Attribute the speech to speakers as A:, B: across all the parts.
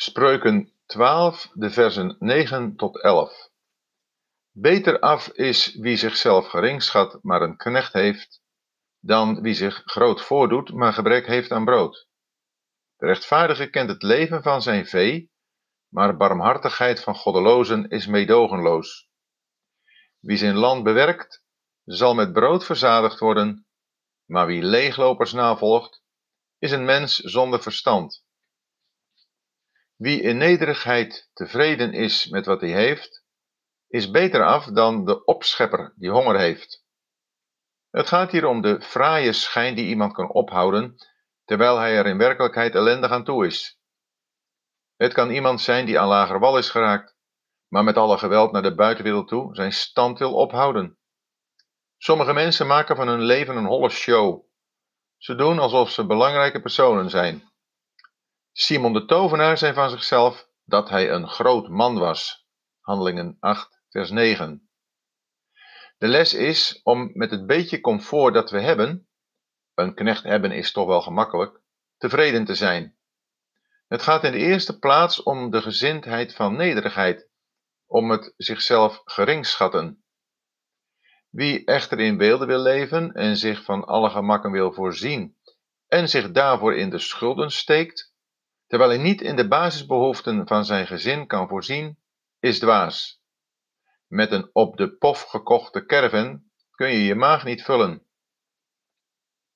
A: Spreuken 12, de versen 9 tot 11. Beter af is wie zichzelf gering schat, maar een knecht heeft, dan wie zich groot voordoet, maar gebrek heeft aan brood. De rechtvaardige kent het leven van zijn vee, maar barmhartigheid van goddelozen is meedogenloos. Wie zijn land bewerkt, zal met brood verzadigd worden, maar wie leeglopers navolgt, is een mens zonder verstand. Wie in nederigheid tevreden is met wat hij heeft, is beter af dan de opschepper die honger heeft. Het gaat hier om de fraaie schijn die iemand kan ophouden, terwijl hij er in werkelijkheid ellendig aan toe is. Het kan iemand zijn die aan lager wal is geraakt, maar met alle geweld naar de buitenwereld toe zijn stand wil ophouden. Sommige mensen maken van hun leven een holle show. Ze doen alsof ze belangrijke personen zijn. Simon de tovenaar zei van zichzelf dat hij een groot man was. Handelingen 8, vers 9. De les is om met het beetje comfort dat we hebben, een knecht hebben is toch wel gemakkelijk, tevreden te zijn. Het gaat in de eerste plaats om de gezindheid van nederigheid, om het zichzelf gering schatten. Wie echter in beelden wil leven en zich van alle gemakken wil voorzien en zich daarvoor in de schulden steekt, terwijl hij niet in de basisbehoeften van zijn gezin kan voorzien, is dwaas. Met een op de pof gekochte caravan kun je je maag niet vullen.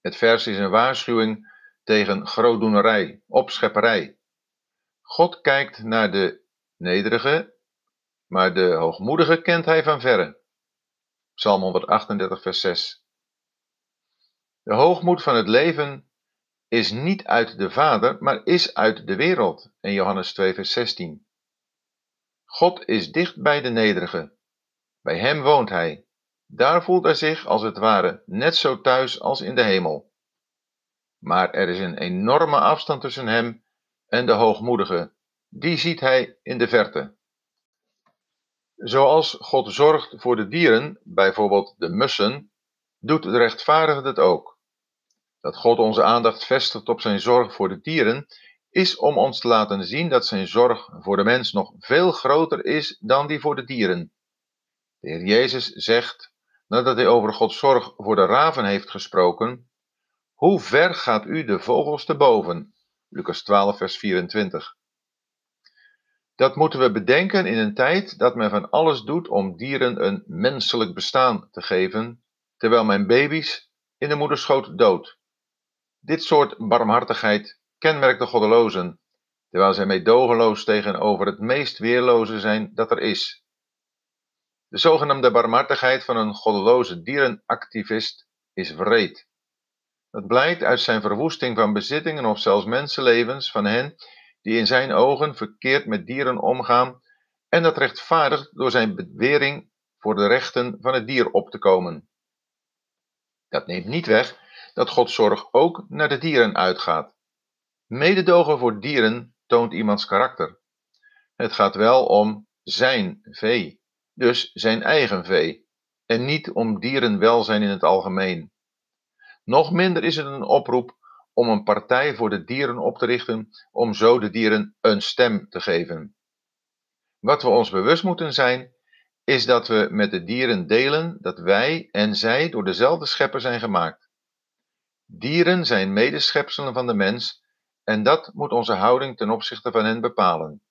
A: Het vers is een waarschuwing tegen grootdoenerij, opschepperij. God kijkt naar de nederige, maar de hoogmoedige kent hij van verre. Psalm 138, vers 6. De hoogmoed van het leven is niet uit de Vader, maar is uit de wereld. In Johannes 2, vers 16. God is dicht bij de nederige. Bij hem woont hij. Daar voelt hij zich als het ware net zo thuis als in de hemel. Maar er is een enorme afstand tussen hem en de hoogmoedige. Die ziet hij in de verte. Zoals God zorgt voor de dieren, bijvoorbeeld de mussen, doet de rechtvaardige het ook. Dat God onze aandacht vestigt op zijn zorg voor de dieren, is om ons te laten zien dat zijn zorg voor de mens nog veel groter is dan die voor de dieren. De Heer Jezus zegt, nadat hij over Gods zorg voor de raven heeft gesproken, Hoe ver gaat u de vogels te boven? Lucas 12, vers 24. Dat moeten we bedenken in een tijd dat men van alles doet om dieren een menselijk bestaan te geven, terwijl men baby's in de moederschoot doodt. Dit soort barmhartigheid kenmerkt de goddelozen, terwijl zij meedogenloos tegenover het meest weerloze zijn dat er is. De zogenaamde barmhartigheid van een goddeloze dierenactivist is wreed. Dat blijkt uit zijn verwoesting van bezittingen of zelfs mensenlevens van hen die in zijn ogen verkeerd met dieren omgaan en dat rechtvaardigt door zijn bewering voor de rechten van het dier op te komen. Dat neemt niet weg dat Gods zorg ook naar de dieren uitgaat. Mededogen voor dieren toont iemands karakter. Het gaat wel om zijn vee, dus zijn eigen vee, en niet om dierenwelzijn in het algemeen. Nog minder is het een oproep om een partij voor de dieren op te richten, om zo de dieren een stem te geven. Wat we ons bewust moeten zijn, is dat we met de dieren delen dat wij en zij door dezelfde schepper zijn gemaakt. Dieren zijn medeschepselen van de mens en dat moet onze houding ten opzichte van hen bepalen.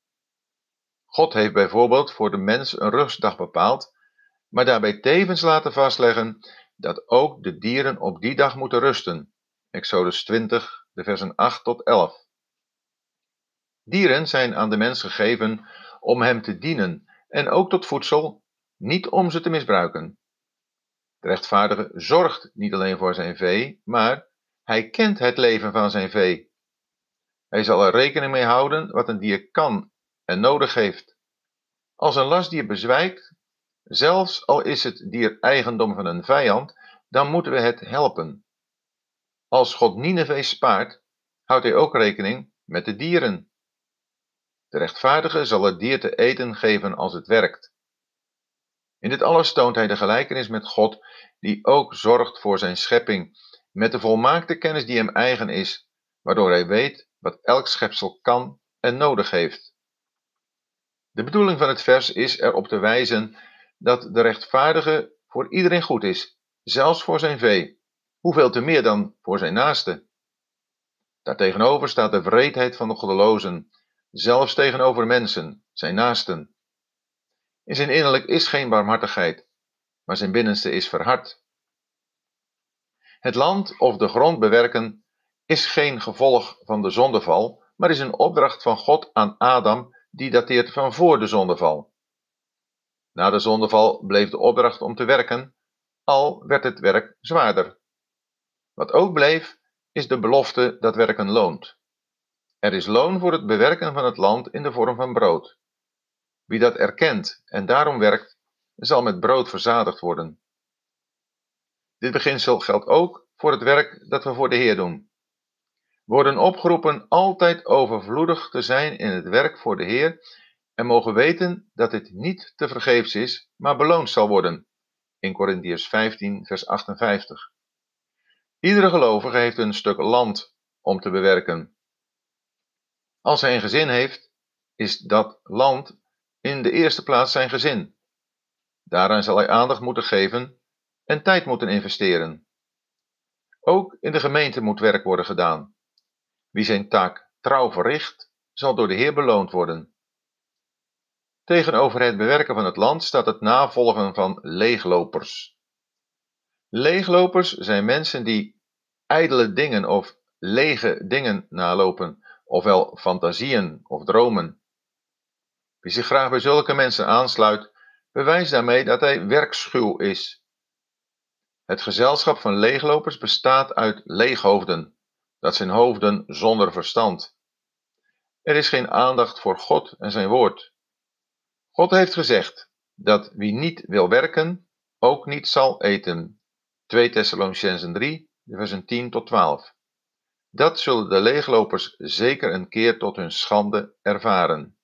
A: God heeft bijvoorbeeld voor de mens een rustdag bepaald, maar daarbij tevens laten vastleggen dat ook de dieren op die dag moeten rusten. Exodus 20, de versen 8 tot 11. Dieren zijn aan de mens gegeven om hem te dienen en ook tot voedsel, niet om ze te misbruiken. De rechtvaardige zorgt niet alleen voor zijn vee, maar hij kent het leven van zijn vee. Hij zal er rekening mee houden wat een dier kan en nodig heeft. Als een lastdier bezwijkt, zelfs al is het dier eigendom van een vijand, dan moeten we het helpen. Als God Nineveh spaart, houdt hij ook rekening met de dieren. De rechtvaardige zal het dier te eten geven als het werkt. In dit alles toont hij de gelijkenis met God, die ook zorgt voor zijn schepping, met de volmaakte kennis die hem eigen is, waardoor hij weet wat elk schepsel kan en nodig heeft. De bedoeling van het vers is erop te wijzen dat de rechtvaardige voor iedereen goed is, zelfs voor zijn vee, hoeveel te meer dan voor zijn naaste. Daartegenover staat de wreedheid van de goddelozen, zelfs tegenover mensen, zijn naasten. In zijn innerlijk is geen barmhartigheid, maar zijn binnenste is verhard. Het land of de grond bewerken is geen gevolg van de zondeval, maar is een opdracht van God aan Adam die dateert van voor de zondeval. Na de zondeval bleef de opdracht om te werken, al werd het werk zwaarder. Wat ook bleef, is de belofte dat werken loont. Er is loon voor het bewerken van het land in de vorm van brood. Wie dat erkent en daarom werkt, zal met brood verzadigd worden. Dit beginsel geldt ook voor het werk dat we voor de Heer doen. Worden opgeroepen altijd overvloedig te zijn in het werk voor de Heer en mogen weten dat dit niet te vergeefs is, maar beloond zal worden. In Corinthiërs 15, vers 58. Iedere gelovige heeft een stuk land om te bewerken. Als hij een gezin heeft, is dat land in de eerste plaats zijn gezin. Daaraan zal hij aandacht moeten geven en tijd moeten investeren. Ook in de gemeente moet werk worden gedaan. Wie zijn taak trouw verricht, zal door de Heer beloond worden. Tegenover het bewerken van het land staat het navolgen van leeglopers. Leeglopers zijn mensen die ijdele dingen of lege dingen nalopen, ofwel fantasieën of dromen. Wie zich graag bij zulke mensen aansluit, bewijst daarmee dat hij werkschuw is. Het gezelschap van leeglopers bestaat uit leeghoofden, dat zijn hoofden zonder verstand. Er is geen aandacht voor God en zijn woord. God heeft gezegd dat wie niet wil werken, ook niet zal eten. 2 Thessalonicenzen 3, versen 10 tot 12. Dat zullen de leeglopers zeker een keer tot hun schande ervaren.